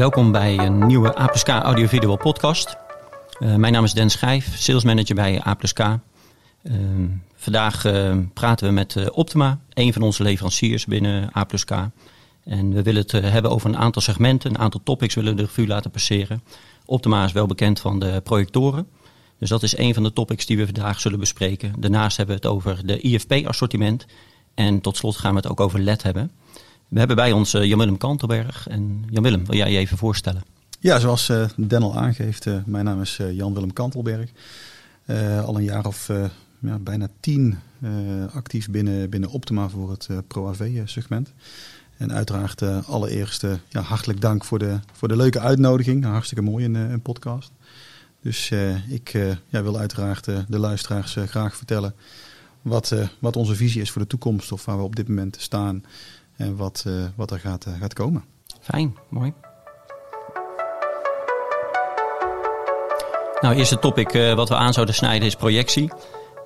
Welkom bij een nieuwe A+K audio-video podcast. Uh, mijn naam is Den Schijf, sales manager bij A+K. Uh, vandaag uh, praten we met Optima, een van onze leveranciers binnen A+K. En we willen het hebben over een aantal segmenten, een aantal topics willen we de revue laten passeren. Optima is wel bekend van de projectoren. Dus dat is een van de topics die we vandaag zullen bespreken. Daarnaast hebben we het over de IFP-assortiment. En tot slot gaan we het ook over LED hebben. We hebben bij ons uh, Jan-Willem Kantelberg. En Jan-Willem, wil jij je even voorstellen? Ja, zoals uh, Den al aangeeft, uh, mijn naam is Jan-Willem Kantelberg. al een jaar of ja, bijna tien actief binnen, binnen Optima voor het Pro-AV-segment. En uiteraard allereerst ja, hartelijk dank voor de, voor de leuke uitnodiging. Hartstikke mooi een, een podcast. Dus ik ja, wil uiteraard de luisteraars graag vertellen wat, wat onze visie is voor de toekomst of waar we op dit moment staan en wat, uh, wat er gaat, uh, gaat komen. Fijn, mooi. Nou, eerste topic uh, wat we aan zouden snijden is projectie.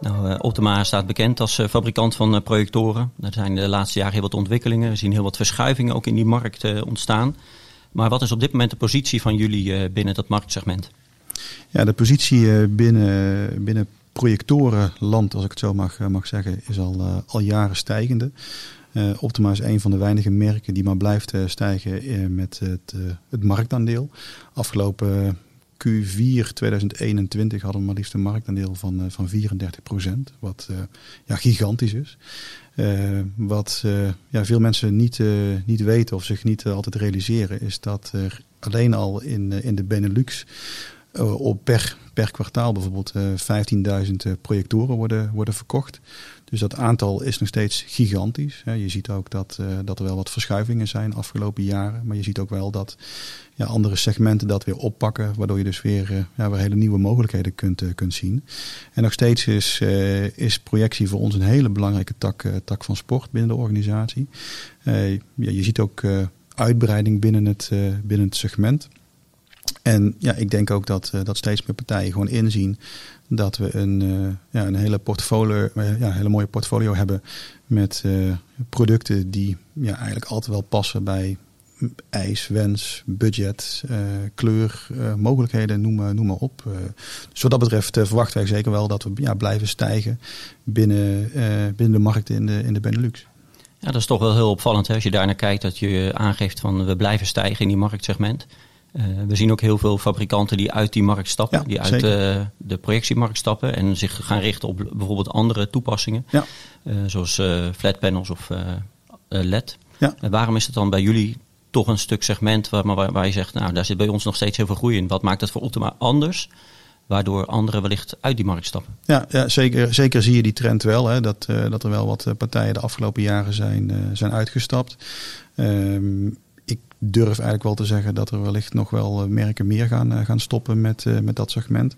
Nou, Optima staat bekend als fabrikant van projectoren. Er zijn de laatste jaren heel wat ontwikkelingen. We zien heel wat verschuivingen ook in die markt ontstaan. Maar wat is op dit moment de positie van jullie binnen dat marktsegment? Ja, de positie binnen, binnen projectorenland, als ik het zo mag, mag zeggen, is al, al jaren stijgende. Uh, Optima is een van de weinige merken die maar blijft uh, stijgen uh, met het, het, marktaandeel. Afgelopen Q4 2021 hadden we maar liefst een marktaandeel van, van 34% Wat ja, gigantisch is. wat ja, veel mensen niet, niet weten of zich niet altijd realiseren, is dat er alleen al in, in de Benelux op per, per kwartaal bijvoorbeeld 15.000 projectoren worden, worden verkocht. Dus dat aantal is nog steeds gigantisch. Je ziet ook dat, uh, dat er wel wat verschuivingen zijn afgelopen jaren. Maar je ziet ook wel dat ja, andere segmenten dat weer oppakken. Waardoor je dus weer, uh, ja, weer hele nieuwe mogelijkheden kunt, uh, kunt zien. En nog steeds is, is projectie voor ons een hele belangrijke tak, tak van sport binnen de organisatie. Ja, je ziet ook uitbreiding binnen het, binnen het segment. En ja, ik denk ook dat, dat steeds meer partijen gewoon inzien dat we een, uh, ja, een hele, portfolio, uh, ja, hele mooie portfolio hebben met producten die ja, eigenlijk altijd wel passen bij eis, wens, budget, kleur, mogelijkheden, noem, noem maar op. dus wat dat betreft verwachten wij zeker wel dat we ja, blijven stijgen binnen, binnen de markt in de, in de Benelux. Ja, dat is toch wel heel opvallend hè? als je daar naar kijkt dat je aangeeft van we blijven stijgen in die marktsegment. Uh, we zien ook heel veel fabrikanten die uit die markt stappen, die uit uh, de projectiemarkt stappen en zich gaan richten op bijvoorbeeld andere toepassingen, ja. uh, zoals flat panels of LED. Ja. waarom is het dan bij jullie toch een stuk segment waar, waar, waar, je zegt, nou daar zit bij ons nog steeds heel veel groei in. Wat maakt het voor Optima anders? Waardoor anderen wellicht uit die markt stappen. Ja, ja zeker, zeker zie je die trend wel. Hè, dat, dat er wel wat partijen de afgelopen jaren zijn, zijn uitgestapt. Um, durf eigenlijk wel te zeggen dat er wellicht nog wel eh, merken meer gaan, eh, gaan stoppen met, eh, met dat segment.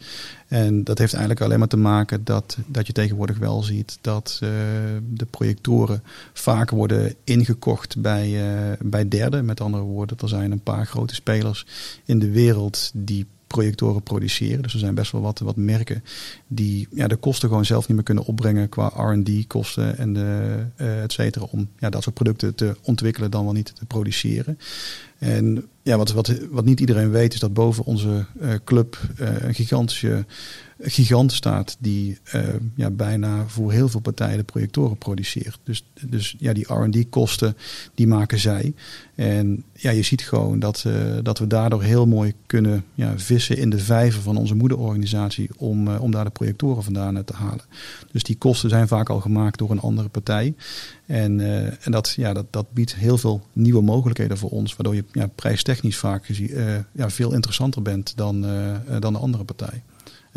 En dat heeft eigenlijk alleen maar te maken dat, dat je tegenwoordig wel ziet dat de projectoren vaak worden ingekocht bij, bij derden. Met andere woorden, er zijn een paar grote spelers in de wereld die projectoren produceren. Dus er zijn best wel wat, wat merken die ja, de kosten gewoon zelf niet meer kunnen opbrengen qua R&D kosten en de, uh, et cetera, om ja, dat soort producten te ontwikkelen dan wel niet te produceren. En ja, wat, wat, wat niet iedereen weet is dat boven onze uh, club uh, een gigantische gigant staat die uh, ja, bijna voor heel veel partijen de projectoren produceert. Dus, dus ja, die RD kosten die maken zij. En ja, je ziet gewoon dat, uh, dat we daardoor heel mooi kunnen ja, vissen in de vijver van onze moederorganisatie om, uh, om daar de projectoren vandaan te halen. Dus die kosten zijn vaak al gemaakt door een andere partij. En, en dat, ja, dat, dat biedt heel veel nieuwe mogelijkheden voor ons, waardoor je ja, prijstechnisch vaak ja, veel interessanter bent dan, dan de andere partij.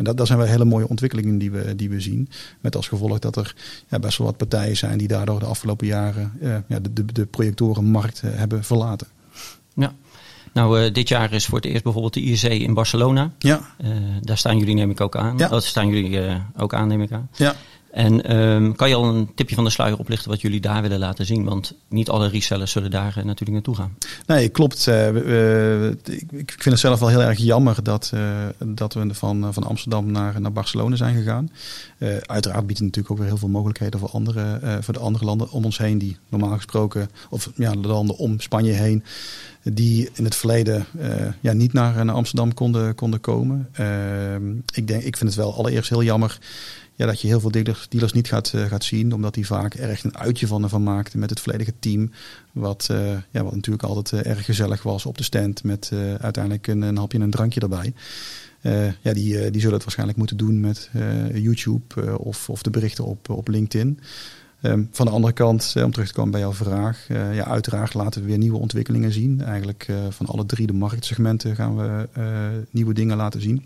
En dat, dat zijn wel hele mooie ontwikkelingen die we, die we zien. Met als gevolg dat er ja, best wel wat partijen zijn die daardoor de afgelopen jaren uh, ja, de, de, de projectorenmarkt uh, hebben verlaten. Ja. Nou, uh, dit jaar is voor het eerst bijvoorbeeld de IEC in Barcelona. Ja. daar staan jullie neem ik ook aan. Ja. Dat staan jullie ook aan, neem ik aan. Ja. En ehm, kan je al een tipje van de sluier oplichten wat jullie daar willen laten zien? Want niet alle resellers zullen daar uh, natuurlijk naartoe gaan. Nee, klopt. Uh, ik, vind het zelf wel heel erg jammer dat, uh, dat we van, van Amsterdam naar, naar Barcelona zijn gegaan. uiteraard biedt het natuurlijk ook weer heel veel mogelijkheden voor, andere, voor de andere landen om ons heen. Die normaal gesproken, of ja, de landen om Spanje heen die in het verleden ja, niet naar, naar Amsterdam konden, konden komen. Ehm, ik, denk, ik vind het wel allereerst heel jammer ja, dat je heel veel dealers, dealers niet gaat, uh, gaat zien. Omdat die vaak er echt een uitje van, van maakten met het volledige team. Wat, uh, ja, wat natuurlijk altijd erg gezellig was op de stand. Met uiteindelijk een, een hapje en een drankje erbij. ja, die, die zullen het waarschijnlijk moeten doen met YouTube of, of de berichten op, op LinkedIn. Um, van de andere kant, om terug te komen bij jouw vraag. ja, uiteraard laten we weer nieuwe ontwikkelingen zien. Eigenlijk van alle drie de marktsegmenten gaan we nieuwe dingen laten zien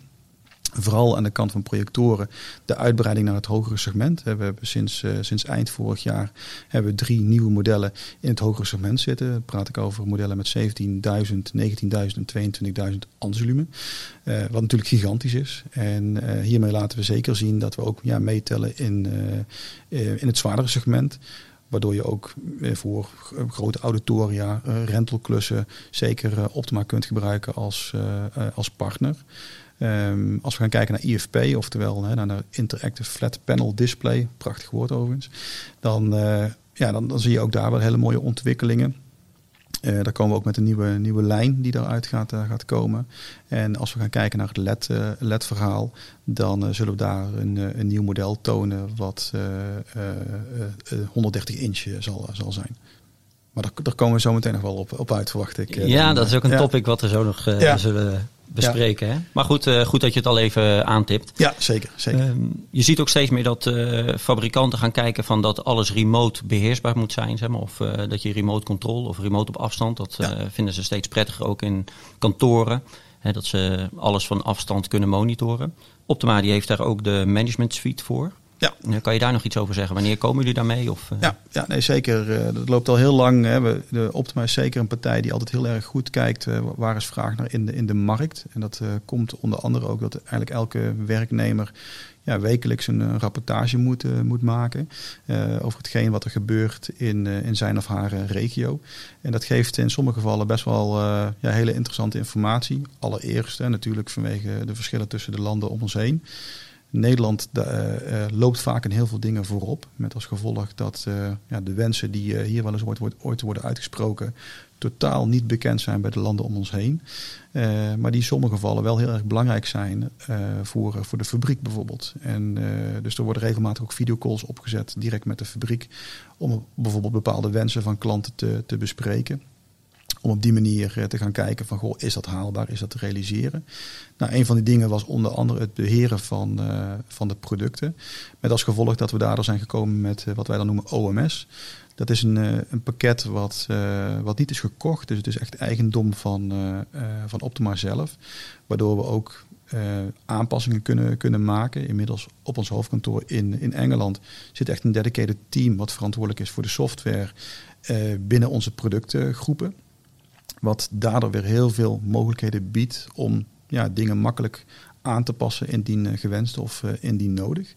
vooral aan de kant van projectoren de uitbreiding naar het hogere segment. We hebben sinds, uh, sinds eind vorig jaar hebben we drie nieuwe modellen in het hogere segment zitten. Dan praat ik over modellen met 17.000, 19.000 en 22.000 ansolumen. Uh, wat natuurlijk gigantisch is. En uh, hiermee laten we zeker zien dat we ook ja, meetellen in, in het zwaardere segment. Waardoor je ook voor grote auditoria, rentelklussen zeker Optima kunt gebruiken als, als partner. Um, als we gaan kijken naar IFP, oftewel naar de Interactive Flat Panel Display, prachtig woord overigens, dan, ja, dan, zie je ook daar wel hele mooie ontwikkelingen. Uh, daar komen we ook met een nieuwe, nieuwe lijn die daaruit gaat, uh, gaat komen. En als we gaan kijken naar het LED, LED-verhaal, dan zullen we daar een, een nieuw model tonen wat 130 inch zal, zal zijn. Maar daar, daar, komen we zo meteen nog wel op, op uit, verwacht ik. Ja, dat is ook een topic wat we zo nog ja. zullen bespreken. Hè? Maar goed, uh, goed dat je het al even aantipt. Ja, zeker. zeker. Uh, je ziet ook steeds meer dat uh, fabrikanten gaan kijken van dat alles remote beheersbaar moet zijn. Zeg maar, of eh, dat je remote control of remote op afstand. Dat ja. vinden ze steeds prettiger ook in kantoren. Hè, dat ze alles van afstand kunnen monitoren. Optima die heeft daar ook de management suite voor. Ja. Kan je daar nog iets over zeggen? Wanneer komen jullie daarmee? Of, uh... ja, ja, nee, zeker. Uh, dat loopt al heel lang. Hè. We, de Optima is zeker een partij die altijd heel erg goed kijkt uh, waar is vraag naar in de, in de markt. En dat komt onder andere ook dat eigenlijk elke werknemer ja, wekelijks een, een rapportage moet, moet maken over hetgeen wat er gebeurt in, in zijn of haar regio. En dat geeft in sommige gevallen best wel ja, hele interessante informatie. Allereerst natuurlijk vanwege de verschillen tussen de landen om ons heen. Nederland uh, loopt vaak in heel veel dingen voorop. Met als gevolg dat uh, ja, de wensen die hier wel eens ooit, ooit worden uitgesproken, totaal niet bekend zijn bij de landen om ons heen. maar die in sommige gevallen wel heel erg belangrijk zijn voor, voor de fabriek bijvoorbeeld. En dus er worden regelmatig ook videocalls opgezet direct met de fabriek. Om bijvoorbeeld bepaalde wensen van klanten te, te bespreken om op die manier eh, te gaan kijken van, goh, is dat haalbaar, is dat te realiseren? Nou, een van die dingen was onder andere het beheren van, uh, van de producten. Met als gevolg dat we daardoor zijn gekomen met uh, wat wij dan noemen OMS. Dat is een, een pakket wat, wat niet is gekocht, dus het is echt eigendom van, van Optima zelf. Waardoor we ook aanpassingen kunnen, kunnen maken. Inmiddels op ons hoofdkantoor in, in Engeland zit echt een dedicated team wat verantwoordelijk is voor de software binnen onze productgroepen. Wat daardoor weer heel veel mogelijkheden biedt om ja, dingen makkelijk aan te passen indien uh, gewenst of uh, indien nodig.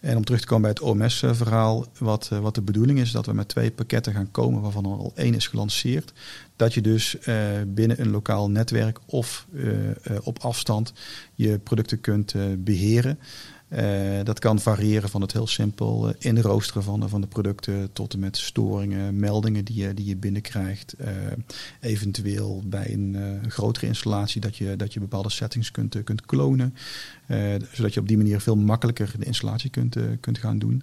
En om terug te komen bij het OMS-verhaal, wat, uh, wat de bedoeling is, dat we met twee pakketten gaan komen, waarvan er al één is gelanceerd. Dat je dus binnen een lokaal netwerk of op afstand je producten kunt beheren. Uh, dat kan variëren van het heel simpel uh, inroosteren van, van de producten tot en met storingen, meldingen die je, die je binnenkrijgt. Uh, eventueel bij een grotere installatie dat je, dat je bepaalde settings kunt, kunt klonen. zodat je op die manier veel makkelijker de installatie kunt, kunt gaan doen.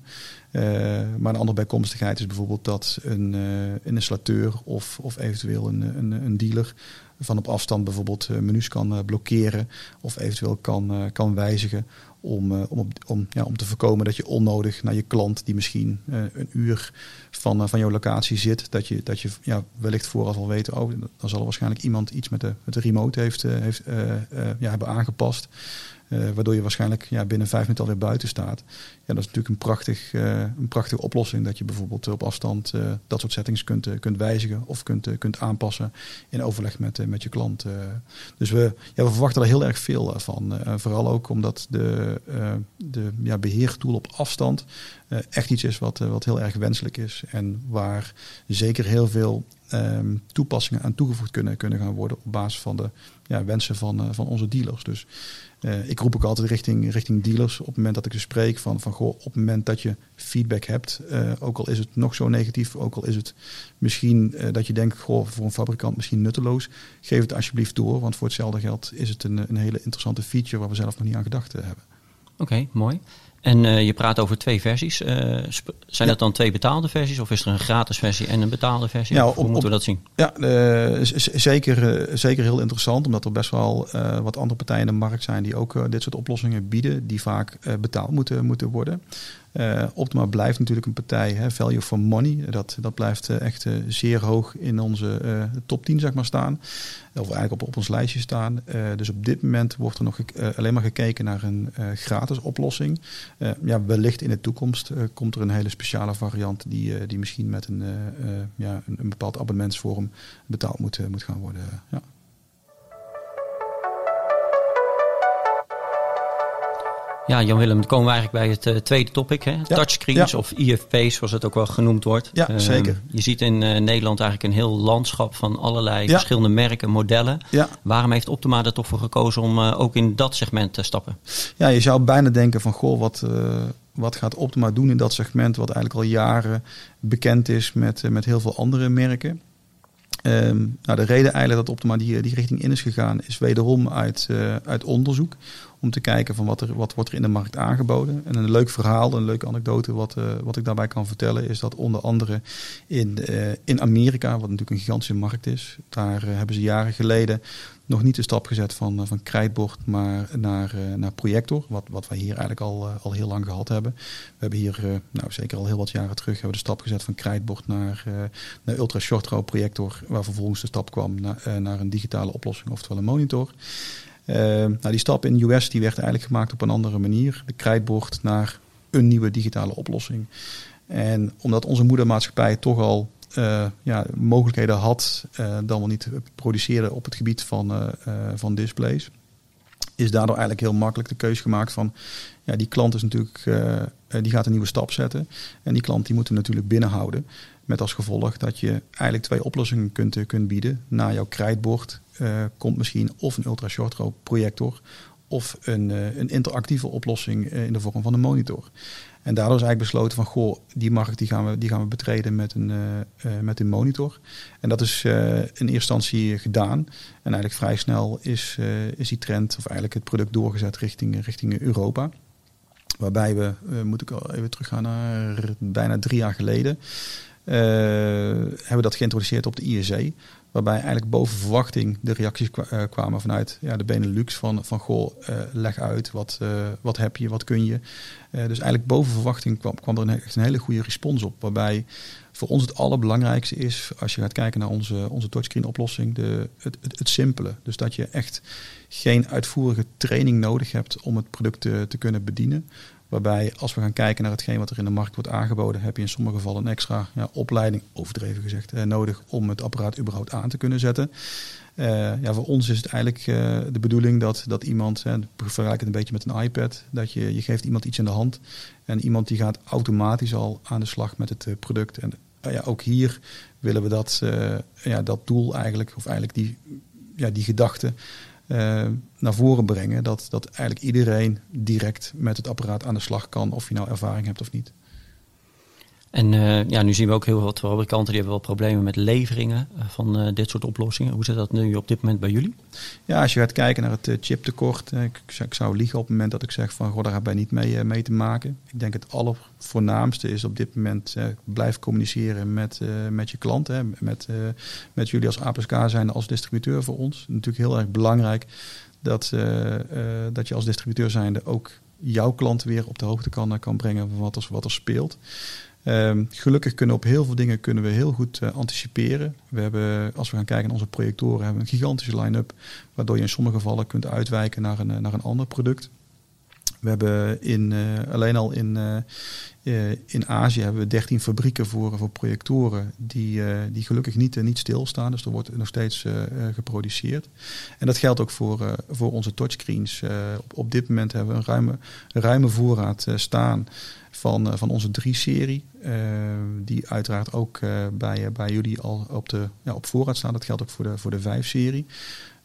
maar een andere bijkomstigheid is bijvoorbeeld dat een, een installateur of, of eventueel een, een, een dealer van op afstand bijvoorbeeld menus kan blokkeren of eventueel kan, kan wijzigen om, om, om, ja, om te voorkomen dat je onnodig naar je klant, die misschien een uur van, van jouw locatie zit, dat je, dat je ja, wellicht vooraf al weet, oh, dan zal er waarschijnlijk iemand iets met de, met remote heeft, heeft ja, hebben aangepast. Waardoor je waarschijnlijk ja, binnen vijf minuten alweer buiten staat. Ja, dat is natuurlijk een, prachtig, een prachtige oplossing. Dat je bijvoorbeeld op afstand dat soort settings kunt, kunt wijzigen of kunt, kunt aanpassen in overleg met, met je klant. dus we, ja, we verwachten er heel erg veel van. vooral ook omdat de, de ja, beheertool op afstand echt iets is wat, wat heel erg wenselijk is. En waar zeker heel veel Ehm, toepassingen aan toegevoegd kunnen, kunnen gaan worden op basis van de ja, wensen van, van onze dealers. Dus uh, ik roep ook altijd richting, richting dealers op het moment dat ik ze spreek van, van goh, op het moment dat je feedback hebt, uh, ook al is het nog zo negatief, ook al is het misschien dat je denkt, goh, voor een fabrikant misschien nutteloos, geef het alsjeblieft door, want voor hetzelfde geld is het een, een hele interessante feature waar we zelf nog niet aan gedacht hebben. Oké, mooi. En uh, je praat over twee versies. Uh, zijn dat dan twee betaalde versies of is er een gratis versie en een betaalde versie? Ja, op, Hoe moeten we dat zien? Ja, uh, zeker, zeker heel interessant, omdat er best wel wat andere partijen in de markt zijn die ook dit soort oplossingen bieden, die vaak betaald moeten, moeten worden. Optima blijft natuurlijk een partij, hè, value for money. Dat, dat blijft echt zeer hoog in onze top 10 zeg maar, staan. Of eigenlijk op, op ons lijstje staan. dus op dit moment wordt er nog alleen maar gekeken naar een gratis oplossing. Ja, wellicht in de toekomst komt er een hele speciale variant die, die misschien met een, ja, een, een, bepaald abonnementsvorm betaald moet, moet gaan worden. Ja. Ja, Jan-Willem, dan komen we eigenlijk bij het uh, tweede topic. Hè? Touchscreens of IFP's, zoals het ook wel genoemd wordt. Ja, uh, zeker. Je ziet in uh, Nederland eigenlijk een heel landschap van allerlei verschillende merken, modellen. Waarom heeft Optima er toch voor gekozen om ook in dat segment te stappen? Ja, je zou bijna denken van, goh, wat, wat gaat Optima doen in dat segment... wat eigenlijk al jaren bekend is met, met heel veel andere merken. Um, nou, de reden eigenlijk dat Optima die, die richting in is gegaan, is wederom uit, uh, uit onderzoek. Om te kijken van wat, er, wat wordt er in de markt aangeboden. En een leuk verhaal, een leuke anekdote wat, uh, wat ik daarbij kan vertellen, is dat onder andere in, uh, in Amerika, wat natuurlijk een gigantische markt is, daar hebben ze jaren geleden nog niet de stap gezet van, eh, van krijtbord maar naar, eh, naar projector. Wat, wat wij hier eigenlijk al, eh, al heel lang gehad hebben. We hebben hier, nou zeker al heel wat jaren terug, hebben we de stap gezet van krijtbord naar, naar ultra short row projector. Waar vervolgens de stap kwam naar, naar een digitale oplossing, oftewel een monitor. Nou, die stap in de US die werd eigenlijk gemaakt op een andere manier. De krijtbord naar een nieuwe digitale oplossing. En omdat onze moedermaatschappij toch al uh, ja, mogelijkheden had, uh, dan wel niet produceren op het gebied van, uh, van displays. Is daardoor eigenlijk heel makkelijk de keuze gemaakt van, ja, die klant is natuurlijk, die gaat een nieuwe stap zetten. En die klant die moeten natuurlijk binnenhouden. Met als gevolg dat je eigenlijk twee oplossingen kunt, kunt bieden. Na jouw krijtbord komt misschien of een ultra short projector of een, een interactieve oplossing in de vorm van een monitor. En daardoor is eigenlijk besloten van, goh, die markt die gaan we, die gaan we betreden met een, met een monitor. En dat is in eerste instantie gedaan. En eigenlijk vrij snel is, is die trend, of eigenlijk het product doorgezet richting, richting Europa. Waarbij we, moet ik al even teruggaan naar bijna drie jaar geleden, hebben we dat geïntroduceerd op de ISE. Waarbij eigenlijk boven verwachting de reacties eh, kwamen vanuit ja, de Benelux van, van goh, uh, leg uit, wat, uh, wat heb je, wat kun je. dus eigenlijk boven verwachting kwam, kwam er een, echt een hele goede respons op. Waarbij voor ons het allerbelangrijkste is, als je gaat kijken naar onze, onze touchscreen oplossing, de, het, het, het simpele. Dus dat je echt geen uitvoerige training nodig hebt om het product te kunnen bedienen. Waarbij als we gaan kijken naar hetgeen wat er in de markt wordt aangeboden, heb je in sommige gevallen een extra ja, opleiding, overdreven gezegd, eh, nodig om het apparaat überhaupt aan te kunnen zetten. Uh, ja, voor ons is het eigenlijk uh, de bedoeling dat, dat iemand, hè, vergelijk het een beetje met een iPad, dat je, je geeft iemand iets in de hand en iemand die gaat automatisch al aan de slag met het uh, product. En ja, ook hier willen we dat, ja, dat doel eigenlijk, of eigenlijk die, ja, die gedachte naar voren brengen. Dat, dat eigenlijk iedereen direct met het apparaat aan de slag kan, of je nou ervaring hebt of niet. En uh, ja, nu zien we ook heel veel fabrikanten die hebben wel problemen met leveringen uh, van uh, dit soort oplossingen. Hoe zit dat nu op dit moment bij jullie? Ja, als je gaat kijken naar het chiptekort, ik, ik, zou liegen op het moment dat ik zeg van goh, daar hebben wij niet mee, mee te maken. Ik denk het allervoornaamste is op dit moment blijf communiceren met, met je klant. Hè, met, met jullie als APSK zijn als distributeur voor ons. Natuurlijk heel erg belangrijk dat, dat je als distributeur zijnde ook jouw klant weer op de hoogte kan, kan brengen van wat er, wat er speelt. Um, gelukkig kunnen op heel veel dingen kunnen we heel goed uh, anticiperen. We hebben, als we gaan kijken naar onze projectoren, hebben we een gigantische line-up. Waardoor je in sommige gevallen kunt uitwijken naar een, naar een ander product. We hebben in, alleen al in, in Azië hebben we 13 fabrieken voor, voor projectoren die, die gelukkig niet, niet stilstaan. Dus er wordt nog steeds geproduceerd. En dat geldt ook voor, voor onze touchscreens. op, op dit moment hebben we een ruime, ruime voorraad staan van, van onze 3-serie. die uiteraard ook bij, bij jullie al op, de, ja, op voorraad staan. Dat geldt ook voor de, voor de 5-serie.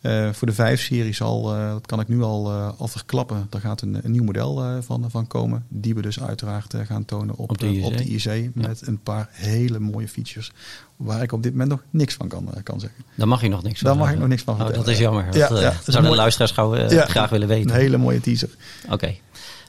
Uh, voor de 5-serie zal, uh, dat kan ik nu al, uh, al verklappen, daar gaat een, een nieuw model van, van komen. Die we dus uiteraard gaan tonen op, op, de IC, op de IC met een paar hele mooie features. Waar ik op dit moment nog niks van kan, kan zeggen. Daar mag je nog niks van Daar mag ik nog niks van oh, Dat is jammer. Ja, dat, ja, zouden de luisteraars gauw, graag willen weten. Een hele mooie teaser. Oké.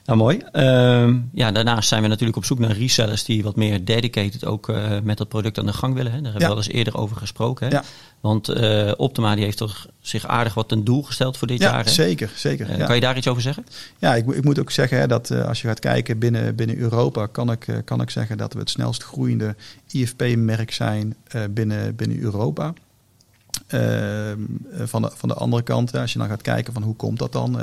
Nou, mooi. Uh, ja, daarnaast zijn we natuurlijk op zoek naar resellers die wat meer dedicated ook uh, met dat product aan de gang willen. Hè. Daar hebben we wel eens eerder over gesproken. Hè. Ja. Want uh, Optima die heeft toch zich aardig wat ten doel gesteld voor dit ja, jaar. Hè? Zeker, zeker. Uh, kan je daar iets over zeggen? Ja, ik, ik moet ook zeggen hè, dat als je gaat kijken binnen, binnen Europa, kan ik, kan ik zeggen dat we het snelst groeiende IFP-merk zijn binnen, binnen Europa. Ehm, van, de, van de andere kant, als je dan gaat kijken van hoe komt dat dan.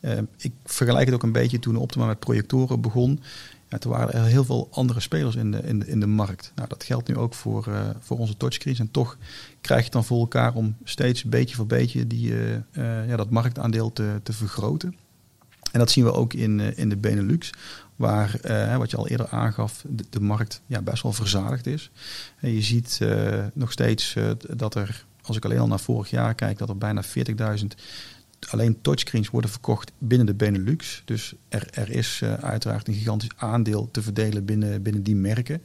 Uh, ik vergelijk het ook een beetje toen Optima met projectoren begon. Ja, toen waren er heel veel andere spelers in de, in de, in de markt. Nou, dat geldt nu ook voor, uh, voor onze touchscreens. En toch krijg je dan voor elkaar om steeds beetje voor beetje die, ja, dat marktaandeel te, te vergroten. En dat zien we ook in, in de Benelux, waar, wat je al eerder aangaf, de, de markt ja, best wel verzadigd is. En je ziet nog steeds dat er als ik alleen al naar vorig jaar kijk, dat er bijna 40.000 alleen touchscreens worden verkocht binnen de Benelux. Dus er, er is uh, uiteraard een gigantisch aandeel te verdelen binnen, binnen die merken.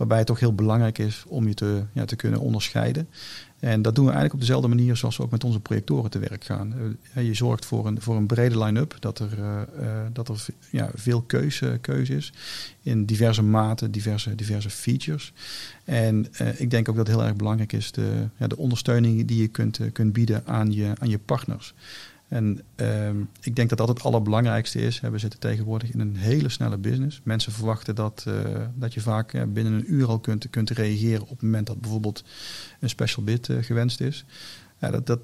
Waarbij het toch heel belangrijk is om je te, ja, te kunnen onderscheiden. En dat doen we eigenlijk op dezelfde manier zoals we ook met onze projectoren te werk gaan. Uh, je zorgt voor een, voor een brede line-up, dat er, uh, dat er ja, veel keuze, keuze is in diverse maten, diverse, diverse features. En ik denk ook dat heel erg belangrijk is de, ja, de ondersteuning die je kunt, kunt bieden aan je, aan je partners. En uh, ik denk dat dat het allerbelangrijkste is. We zitten tegenwoordig in een hele snelle business. Mensen verwachten dat, uh, dat je vaak uh, binnen een uur al kunt, kunt reageren op het moment dat bijvoorbeeld een special bid uh, gewenst is. Ja, dat, dat,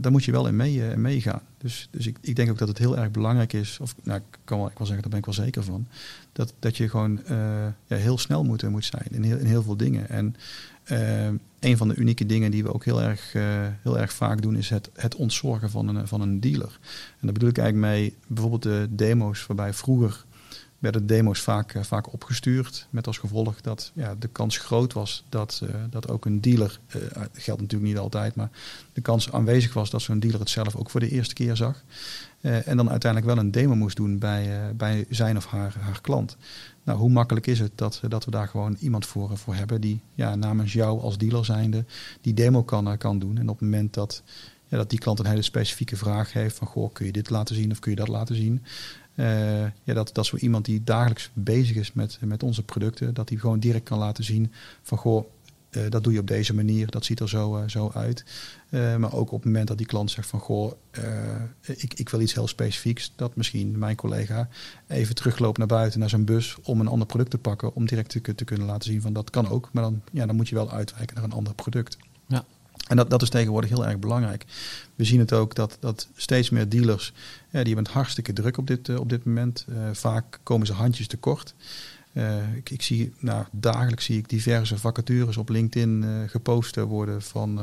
daar moet je wel in mee, meegaan. Dus, dus ik, ik denk ook dat het heel erg belangrijk is, of nou, ik kan wel, ik wil zeggen, daar ben ik wel zeker van, dat, dat je gewoon ja, heel snel moet, moet zijn in heel, in heel veel dingen. En uh, een van de unieke dingen die we ook heel erg, uh, heel erg vaak doen, is het, het ontzorgen van een, van een dealer. En daar bedoel ik eigenlijk mee bijvoorbeeld de demo's, waarbij vroeger werden demo's vaak, uh, vaak opgestuurd. Met als gevolg dat ja, de kans groot was dat, dat ook een dealer, dat geldt natuurlijk niet altijd, maar de kans aanwezig was dat zo'n dealer het zelf ook voor de eerste keer zag. en dan uiteindelijk wel een demo moest doen bij, bij zijn of haar, haar klant. Nou, hoe makkelijk is het dat, dat we daar gewoon iemand voor, voor hebben die ja, namens jou als dealer zijnde die demo kan, eh, kan doen. En op het moment dat, ja, dat die klant een hele specifieke vraag heeft van goh, kun je dit laten zien of kun je dat laten zien? Uh, ja, dat, dat zo iemand die dagelijks bezig is met, met onze producten, dat hij gewoon direct kan laten zien van goh, uh, dat doe je op deze manier, dat ziet er zo, uh, zo uit. Maar ook op het moment dat die klant zegt van goh, ik, ik wil iets heel specifieks, dat misschien mijn collega even terugloopt naar buiten naar zijn bus om een ander product te pakken, om direct te, te kunnen laten zien van dat kan ook, maar dan, ja, dan moet je wel uitwijken naar een ander product. Ja. En dat, dat is tegenwoordig heel erg belangrijk. We zien het ook dat, dat steeds meer dealers, die hebben het hartstikke druk op dit, op dit moment. vaak komen ze handjes tekort. Uh, ik, ik, zie, nou, dagelijks zie ik diverse vacatures op LinkedIn gepost worden van,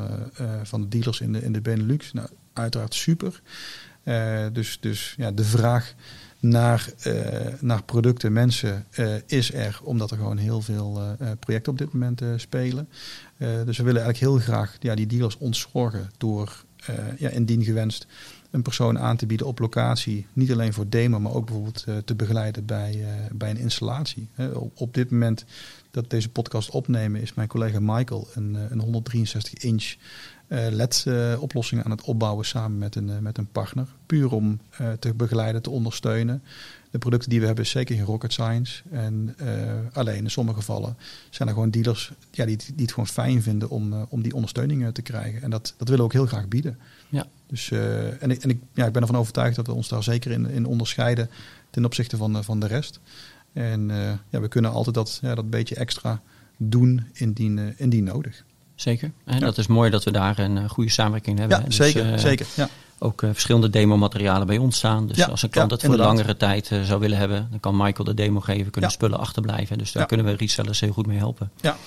van de dealers in de, in de Benelux. Nou, uiteraard super. dus dus ja, de vraag naar, naar producten, mensen is er, omdat er gewoon heel veel projecten op dit moment spelen. Dus we willen eigenlijk heel graag ja, die dealers ontzorgen door, ja, indien gewenst, een persoon aan te bieden op locatie. Niet alleen voor demo, maar ook bijvoorbeeld uh, te begeleiden bij, bij een installatie. op, op, dit moment dat deze podcast opnemen, is mijn collega Michael een, eh, een 163 inch LED-oplossing aan het opbouwen samen met een, met een partner. Puur om te begeleiden, te ondersteunen. De producten die we hebben is zeker geen rocket science. En alleen in sommige gevallen zijn er gewoon dealers ja, die, die het gewoon fijn vinden om, om die ondersteuning te krijgen. En dat, dat willen we ook heel graag bieden. Ja. Dus, uh, en ik, en ik, ja, ik ben ervan overtuigd dat we ons daar zeker in, in onderscheiden ten opzichte van, van de rest. En ja, we kunnen altijd dat, ja, dat beetje extra doen indien, indien nodig. Zeker. En ja. dat is mooi dat we daar een goede samenwerking hebben. Ja, dus, zeker. zeker ja. Ook verschillende demo-materialen bij ons staan. Dus als een klant het voor langere tijd zou willen hebben, dan kan Michael de demo geven, kunnen spullen achterblijven. Dus daar kunnen we resellers heel goed mee helpen. Ja.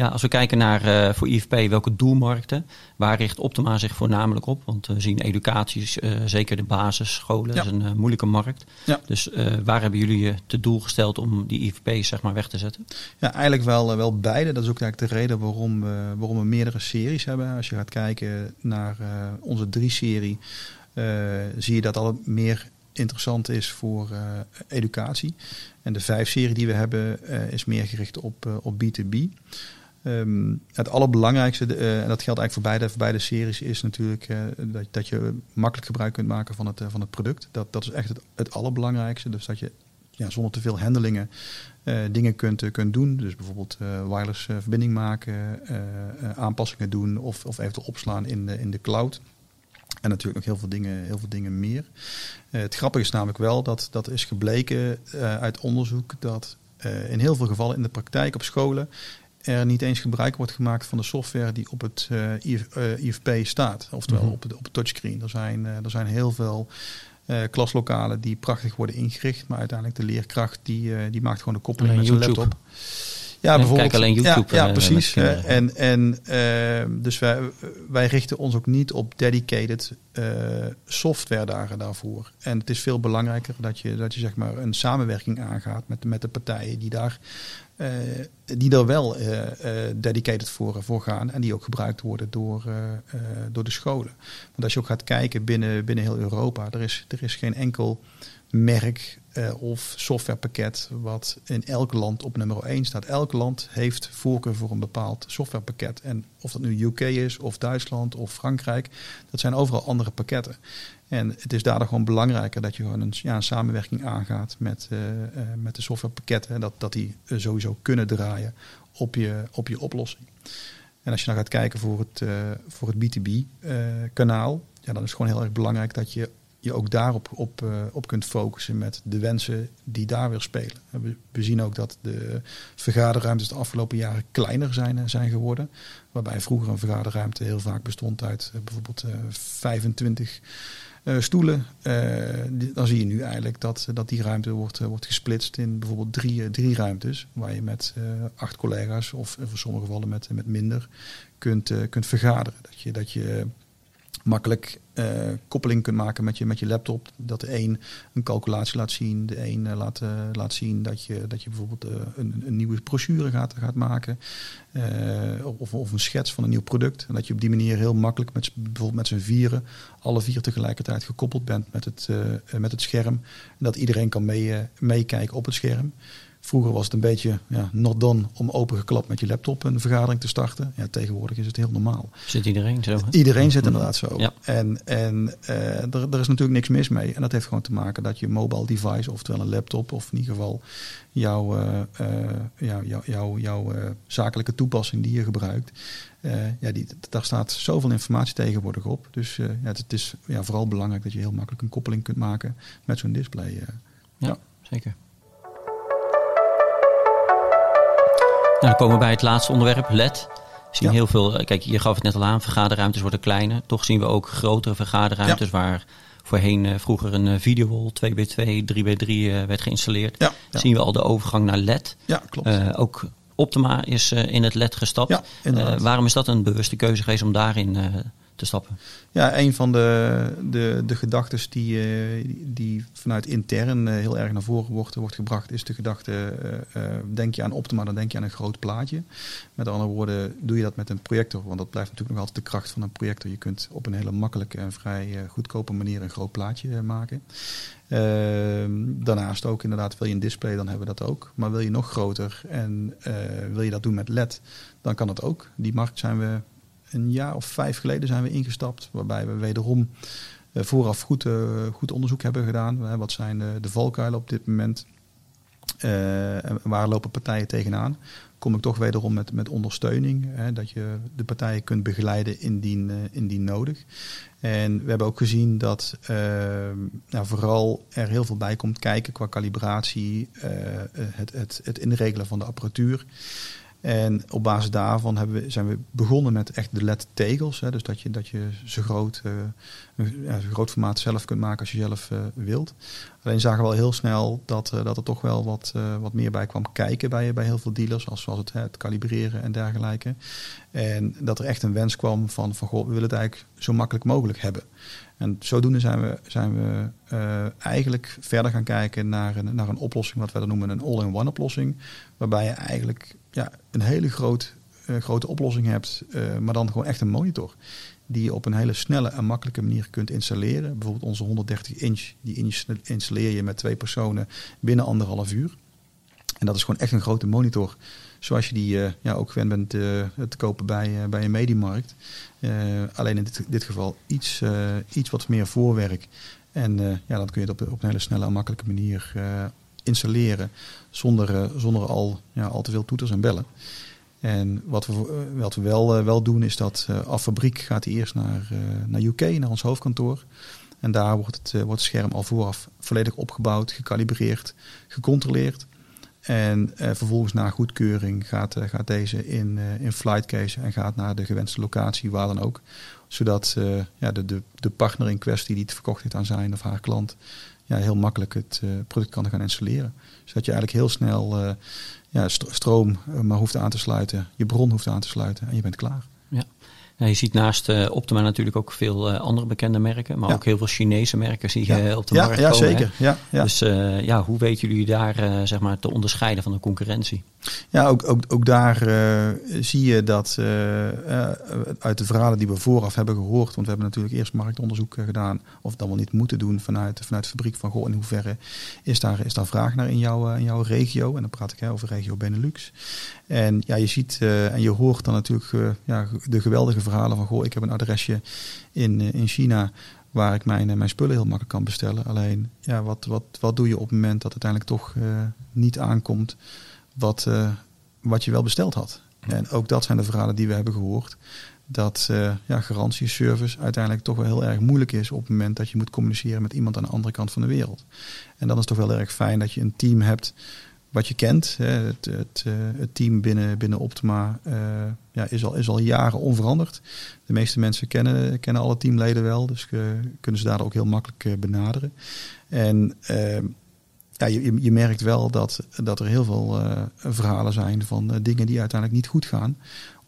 Ja, als we kijken naar uh, voor IFP welke doelmarkten, waar richt Optima zich voornamelijk op? Want we zien educatie, uh, zeker de basisscholen, ja. is een uh, moeilijke markt. Ja. Dus waar hebben jullie je te doel gesteld om die IFP's zeg maar weg te zetten? Ja, eigenlijk wel, wel beide. Dat is ook eigenlijk de reden waarom we, waarom we meerdere series hebben. Als je gaat kijken naar onze drie serie, zie je dat al meer interessant is voor educatie. En de vijf serie die we hebben is meer gericht op, op B2B. Um, het allerbelangrijkste, uh, en dat geldt eigenlijk voor beide, voor beide series, is natuurlijk uh, dat, dat je makkelijk gebruik kunt maken van het, uh, van het product. Dat, dat is echt het, het allerbelangrijkste. Dus dat je ja, zonder te veel handelingen dingen kunt, kunt doen. Dus bijvoorbeeld wireless verbinding maken, aanpassingen doen of, of eventueel opslaan in de, in de cloud. En natuurlijk nog heel veel dingen, heel veel dingen meer. het grappige is namelijk wel dat dat is gebleken uit onderzoek dat in heel veel gevallen in de praktijk op scholen er niet eens gebruik wordt gemaakt van de software die op het eh, IFP eh, staat. Oftewel mhm. op, het, op het touchscreen. Er zijn, uh, er zijn heel veel klaslokalen die prachtig worden ingericht. Maar uiteindelijk de leerkracht die, die maakt gewoon de koppeling met zijn laptop. Ja, bijvoorbeeld. Kijk alleen YouTube. Ja, ja precies. en en dus wij, wij richten ons ook niet op dedicated software daar, daarvoor. En het is veel belangrijker dat je, dat je zeg maar een samenwerking aangaat met, met de partijen die daar die er wel uh, dedicated voor, voor gaan en die ook gebruikt worden door, door de scholen. Want als je ook gaat kijken binnen, binnen heel Europa, er is, er is geen enkel merk of softwarepakket wat in elk land op nummer 1 staat. Elk land heeft voorkeur voor een bepaald softwarepakket. En of dat nu UK is, of Duitsland, of Frankrijk, dat zijn overal andere pakketten. En het is daardoor gewoon belangrijker dat je gewoon een, ja, samenwerking aangaat met, uh, uh, met de softwarepakketten. Dat, dat die sowieso kunnen draaien op je, op je oplossing. En als je dan gaat kijken voor het, voor het B2B-kanaal, ja, dan is het gewoon heel erg belangrijk dat je je ook daarop op, op kunt focussen met de wensen die daar weer spelen. We, we, zien ook dat de vergaderruimtes de afgelopen jaren kleiner zijn, zijn geworden. Waarbij vroeger een vergaderruimte heel vaak bestond uit bijvoorbeeld 25 uh, stoelen. Uh, dan zie je nu eigenlijk dat, dat die ruimte wordt, wordt gesplitst in bijvoorbeeld drie, drie ruimtes. Waar je met acht collega's of voor sommige gevallen met, met minder kunt, kunt vergaderen. Dat je, dat je makkelijk uh, koppeling kunt maken met je, met je laptop. Dat de een een calculatie laat zien, de een uh, laat, uh, laat zien dat je, dat je bijvoorbeeld een, een, nieuwe brochure gaat, gaat maken. of, of een schets van een nieuw product. En dat je op die manier heel makkelijk met, bijvoorbeeld met z'n vieren, alle vier tegelijkertijd gekoppeld bent met het, met het scherm. En dat iedereen kan meekijken op het scherm. Vroeger was het een beetje ja, not done om opengeklapt met je laptop een vergadering te starten. Ja, tegenwoordig is het heel normaal. Zit iedereen zo? Iedereen zit inderdaad zo. Ja. En, en uh, er, er is natuurlijk niks mis mee. En dat heeft gewoon te maken dat je mobile device, oftewel een laptop, of in ieder geval jouw, uh, uh, jouw, jouw, jouw zakelijke toepassing die je gebruikt. ja, die, daar staat zoveel informatie tegenwoordig op. Dus ja, het, het, is ja, vooral belangrijk dat je heel makkelijk een koppeling kunt maken met zo'n display. ja, ja, zeker. Dan komen we bij het laatste onderwerp, LED. We zien heel veel, eh, kijk, je gaf het net al aan, vergaderruimtes worden kleiner. Toch zien we ook grotere vergaderruimtes waar voorheen uh, vroeger een uh, videowall 2x2, 3x3 uh, werd geïnstalleerd. Ja, Zien we al de overgang naar LED. Ja, klopt. ook Optima is in het LED gestapt. Ja, waarom is dat een bewuste keuze geweest om daarin te stappen? Ja, een van de, de, de gedachten die, eh, die vanuit intern eh, heel erg naar voren wordt, wordt gebracht, is de gedachte: uh, denk je aan Optima, dan denk je aan een groot plaatje. Met andere woorden, doe je dat met een projector, want dat blijft natuurlijk nog altijd de kracht van een projector. Je kunt op een hele makkelijke en vrij goedkope manier een groot plaatje maken. Ehm, daarnaast ook inderdaad, wil je een display, dan hebben we dat ook. Maar wil je nog groter en wil je dat doen met LED, dan kan dat ook. Die markt zijn we een jaar of vijf geleden zijn we ingestapt. Waarbij we wederom uh, vooraf goed, uh, goed onderzoek hebben gedaan. wat zijn de, valkuilen op dit moment? Uh, en waar lopen partijen tegenaan? Kom ik toch wederom met, met ondersteuning. Hè, dat je de partijen kunt begeleiden indien, indien nodig. En we hebben ook gezien dat nou, vooral er heel veel bij komt kijken qua calibratie, het, het, het inregelen van de apparatuur. En op basis daarvan hebben we, zijn we begonnen met echt de LED-tegels. Dus dat je, dat je zo, groot, zo groot formaat zelf kunt maken als je zelf uh, wilt. Alleen zagen we wel heel snel dat, uh, dat er toch wel wat, wat meer bij kwam kijken bij, bij heel veel dealers. Als, zoals het, het kalibreren en dergelijke. En dat er echt een wens kwam van, van goh, we willen het eigenlijk zo makkelijk mogelijk hebben. En zodoende zijn we, zijn we eigenlijk verder gaan kijken naar een, naar een oplossing, wat wij dan noemen een all-in-one oplossing. Waarbij je eigenlijk ja, een hele groot, uh, grote oplossing hebt, uh, maar dan gewoon echt een monitor. Die je op een hele snelle en makkelijke manier kunt installeren. Bijvoorbeeld onze 130 inch, die installeer je met twee personen binnen anderhalf uur. En dat is gewoon echt een grote monitor. Zoals je die uh, ja, ook gewend bent te kopen bij, bij een mediemarkt. alleen in dit, dit geval iets, iets wat meer voorwerk. En ja, dan kun je het op, op een hele snelle en makkelijke manier installeren zonder, eh, zonder al, ja, al te veel toeters en bellen. En wat we, eh, wat we wel, eh, wel doen is dat af fabriek gaat hij eerst naar, naar UK, naar ons hoofdkantoor. En daar wordt het, wordt het scherm al vooraf volledig opgebouwd, gekalibreerd, gecontroleerd. En vervolgens na goedkeuring gaat, gaat deze in, in flight case en gaat naar de gewenste locatie, waar dan ook. Zodat ja, de, de, de partner in kwestie die het verkocht heeft aan zijn of haar klant, ja, heel makkelijk het uh, product kan gaan installeren. Zodat je eigenlijk heel snel uh, ja, stroom eh, maar hoeft aan te sluiten, je bron hoeft aan te sluiten en je bent klaar. Je ziet naast uh, Optima natuurlijk ook veel uh, andere bekende merken, maar ook heel veel Chinese merken zie je ja. op de ja, markt ja, komen. Zeker. Ja, ja. Dus uh, ja, hoe weten jullie daar zeg maar te onderscheiden van de concurrentie? Ja, ook, ook, ook daar zie je dat uit de verhalen die we vooraf hebben gehoord, want we hebben natuurlijk eerst marktonderzoek gedaan, of dat wel niet moeten doen vanuit, vanuit de fabriek van goh, in hoeverre is daar, is daar vraag naar in, jouw in jouw regio? En dan praat ik hè, over regio Benelux. En ja, je ziet en je hoort dan natuurlijk ja, de geweldige verhalen van goh, ik heb een adresje in, in China waar ik mijn, mijn spullen heel makkelijk kan bestellen. Alleen, ja, wat, wat, wat doe je op het moment dat uiteindelijk toch uh, niet aankomt wat, wat je wel besteld had? En ook dat zijn de verhalen die we hebben gehoord. Dat uh, ja, garantieservice uiteindelijk toch wel heel erg moeilijk is op het moment dat je moet communiceren met iemand aan de andere kant van de wereld. En dan is het toch wel erg fijn dat je een team hebt wat je kent. Het, het, uh, het, team binnen, binnen Optima uh, ja, is, al, is al jaren onveranderd. De meeste mensen kennen, kennen alle teamleden wel, dus kunnen ze daar ook heel makkelijk benaderen. En ehm, ja, je, je merkt wel dat, dat er heel veel verhalen zijn van dingen die uiteindelijk niet goed gaan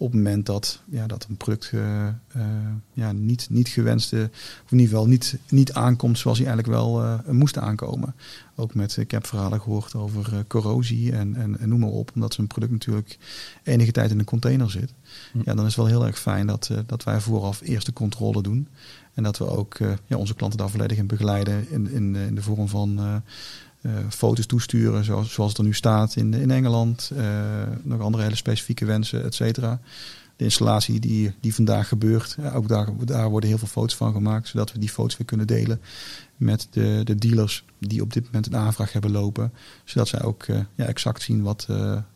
op het moment dat, ja, dat een product uh, uh, ja, niet, niet gewenste, of in ieder geval niet, niet aankomt zoals hij eigenlijk wel uh, moest aankomen. Ook met, ik heb verhalen gehoord over corrosie en, en, en, noem maar op, omdat zo'n product natuurlijk enige tijd in een container zit. Hm. Ja, dan is het wel heel erg fijn dat, dat wij vooraf eerst de controle doen. En dat we ook ja, onze klanten daar volledig in begeleiden in, in, in de vorm van uh, foto's toesturen, zoals, zoals het er nu staat in, in Engeland. Uh, nog andere hele specifieke wensen, et cetera. De installatie die, die vandaag gebeurt, ook daar, daar worden heel veel foto's van gemaakt, zodat we die foto's weer kunnen delen met de, de dealers die op dit moment een aanvraag hebben lopen. Zodat zij ook uh, ja, exact zien wat,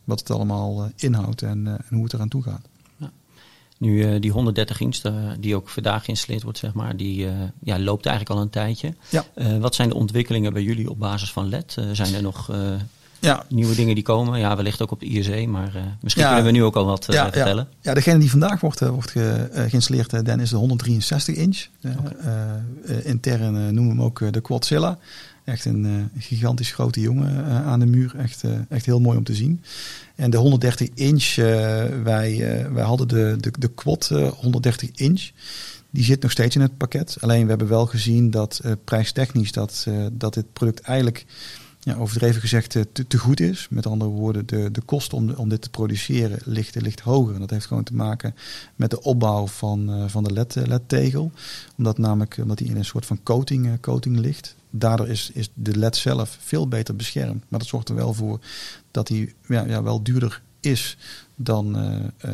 wat het allemaal inhoudt en, en hoe het eraan toe gaat. Nu, uh, die 130 inch, die ook vandaag geïnstalleerd wordt, zeg maar, die uh, ja, loopt eigenlijk al een tijdje. Ja. Wat zijn de ontwikkelingen bij jullie op basis van LED? zijn er nog ja. nieuwe dingen die komen? Ja, wellicht ook op de ISE, maar misschien ja. kunnen we nu ook al wat ja, vertellen. Ja. ja, degene die vandaag wordt, wordt ge, geïnstalleerd, Dan is de 163 inch. Okay. intern noemen we hem ook de Quadzilla. Echt een gigantisch grote jongen aan de muur. Echt, echt heel mooi om te zien. En de 130 inch, wij, wij hadden de, de, de quad 130 inch. Die zit nog steeds in het pakket. Alleen we hebben wel gezien dat prijstechnisch dat, dat dit product eigenlijk ja, overdreven gezegd te, te, goed is. Met andere woorden, de, de kost om, om dit te produceren ligt, ligt hoger. En dat heeft gewoon te maken met de opbouw van, van de LED-tegel. omdat namelijk omdat die in een soort van coating, coating ligt daardoor is, is de LED zelf veel beter beschermd. Maar dat zorgt er wel voor dat hij ja, ja, wel duurder is dan, uh,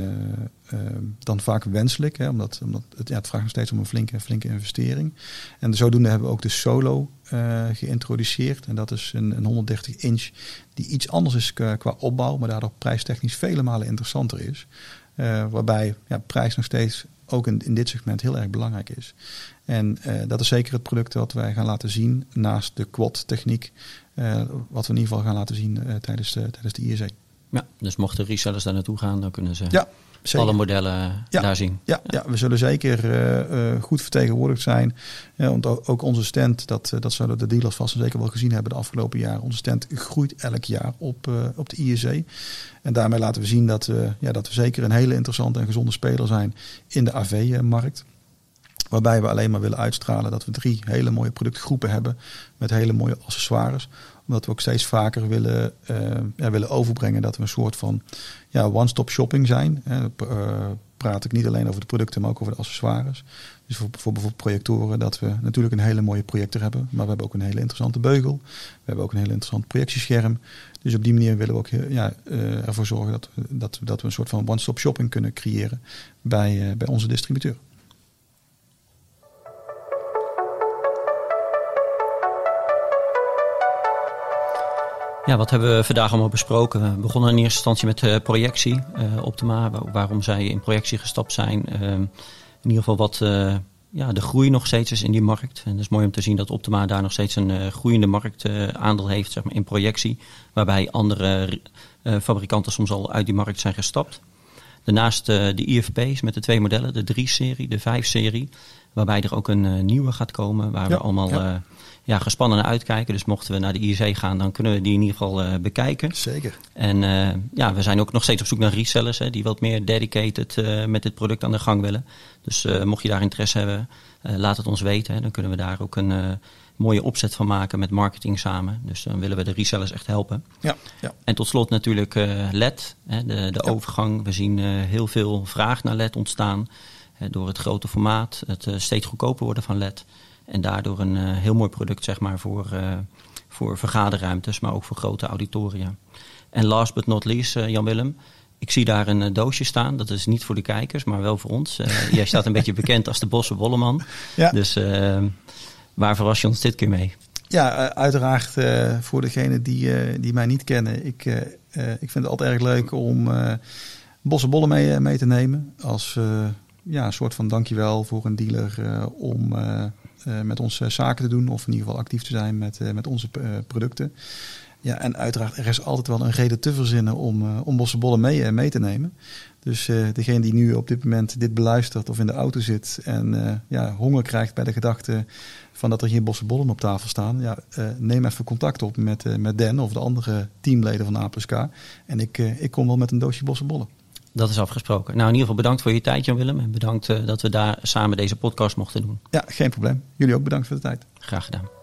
uh, dan vaak wenselijk. Hè, omdat, omdat het, ja, het vraagt nog steeds om een flinke, flinke investering. En zodoende hebben we ook de Solo geïntroduceerd. En dat is een, een 130 inch die iets anders is qua, opbouw, maar daardoor prijstechnisch vele malen interessanter is. waarbij ja, prijs nog steeds ook in, dit segment heel erg belangrijk is. En dat is zeker het product wat wij gaan laten zien naast de quad techniek. Uh, wat we in ieder geval gaan laten zien tijdens, de, tijdens de ISE. Ja, dus mochten resellers daar naartoe gaan, dan kunnen ze Ja, alle modellen Ja. daar zien. Ja, ja, we zullen zeker eh, eh, goed vertegenwoordigd zijn. Want ook onze stand, dat, eh, dat zullen de dealers vast en zeker wel gezien hebben de afgelopen jaren. Onze stand groeit elk jaar op, op de IEC. En daarmee laten we zien dat, we ja, dat we zeker een hele interessante en gezonde speler zijn in de AV-markt. Waarbij we alleen maar willen uitstralen dat we drie hele mooie productgroepen hebben met hele mooie accessoires. Omdat we ook steeds vaker willen, eh, ja, willen overbrengen dat we een soort van ja, one-stop shopping zijn. Hè. Eh, praat ik niet alleen over de producten, maar ook over de accessoires. Dus voor, voor bijvoorbeeld projectoren, dat we natuurlijk een hele mooie projector hebben. Maar we hebben ook een hele interessante beugel. We hebben ook een hele interessant projectiescherm. Dus op die manier willen we ook heel- ja, eh, ervoor zorgen dat dat, dat we een soort van one-stop shopping kunnen creëren bij, eh, bij onze distributeur. Ja, wat hebben we vandaag allemaal besproken? We begonnen in eerste instantie met eh, projectie, Optima, wa- waarom zij in projectie gestapt zijn. Ehm, in ieder geval wat eh, ja, de groei nog steeds is in die markt. En het is mooi om te zien dat Optima daar nog steeds een groeiende marktaandeel heeft zeg maar, in projectie. Waarbij andere fabrikanten soms al uit die markt zijn gestapt. Daarnaast de IFP's met de twee modellen, de 3-serie, de 5-serie. Waarbij er ook een nieuwe gaat komen, waar Ja, we allemaal ja. Ja, gespannen naar uitkijken. Dus mochten we naar de IEC gaan, dan kunnen we die in ieder geval eh, bekijken. Zeker. En eh, ja, we zijn ook nog steeds op zoek naar resellers hè, die wat meer dedicated eh, met dit product aan de gang willen. Dus mocht je daar interesse hebben, laat het ons weten. Hè. Dan kunnen we daar ook een mooie opzet van maken met marketing samen. Dus dan willen we de resellers echt helpen. Ja, ja. En tot slot natuurlijk LED, hè, de, de Ja. overgang. We zien heel veel vraag naar LED ontstaan. door het grote formaat, het steeds goedkoper worden van LED. En daardoor een eh, heel mooi product zeg maar, voor, eh, voor vergaderruimtes, maar ook voor grote auditoria. En last but not least, eh, Jan-Willem. Ik zie daar een doosje staan. Dat is niet voor de kijkers, maar wel voor ons. Jij staat een beetje bekend als de Bosse Bolleman. Ja. Dus eh, waar verras je ons dit keer mee? Ja, uiteraard voor degenen die, die mij niet kennen. Ik, ik vind het altijd erg leuk om bosse bollen mee, mee te nemen. Als ja, een soort van dankjewel voor een dealer om met ons eh, zaken te doen. Of in ieder geval actief te zijn met, eh, met onze eh, producten. Ja, en uiteraard, er is altijd wel een reden te verzinnen om, eh, om bosse bollen mee, eh, mee te nemen. Dus eh, degene die nu op dit moment dit beluistert of in de auto zit en eh, ja, honger krijgt bij de gedachte van dat er hier bosse bollen op tafel staan. Ja, eh, neem even contact op met, eh, met Dan of de andere teamleden van A plus K. En ik, eh, ik kom wel met een doosje bosse bollen. Dat is afgesproken. Nou, in ieder geval bedankt voor je tijd, Jan-Willem. En bedankt eh, dat we daar samen deze podcast mochten doen. Ja, geen probleem. Jullie ook bedankt voor de tijd. Graag gedaan.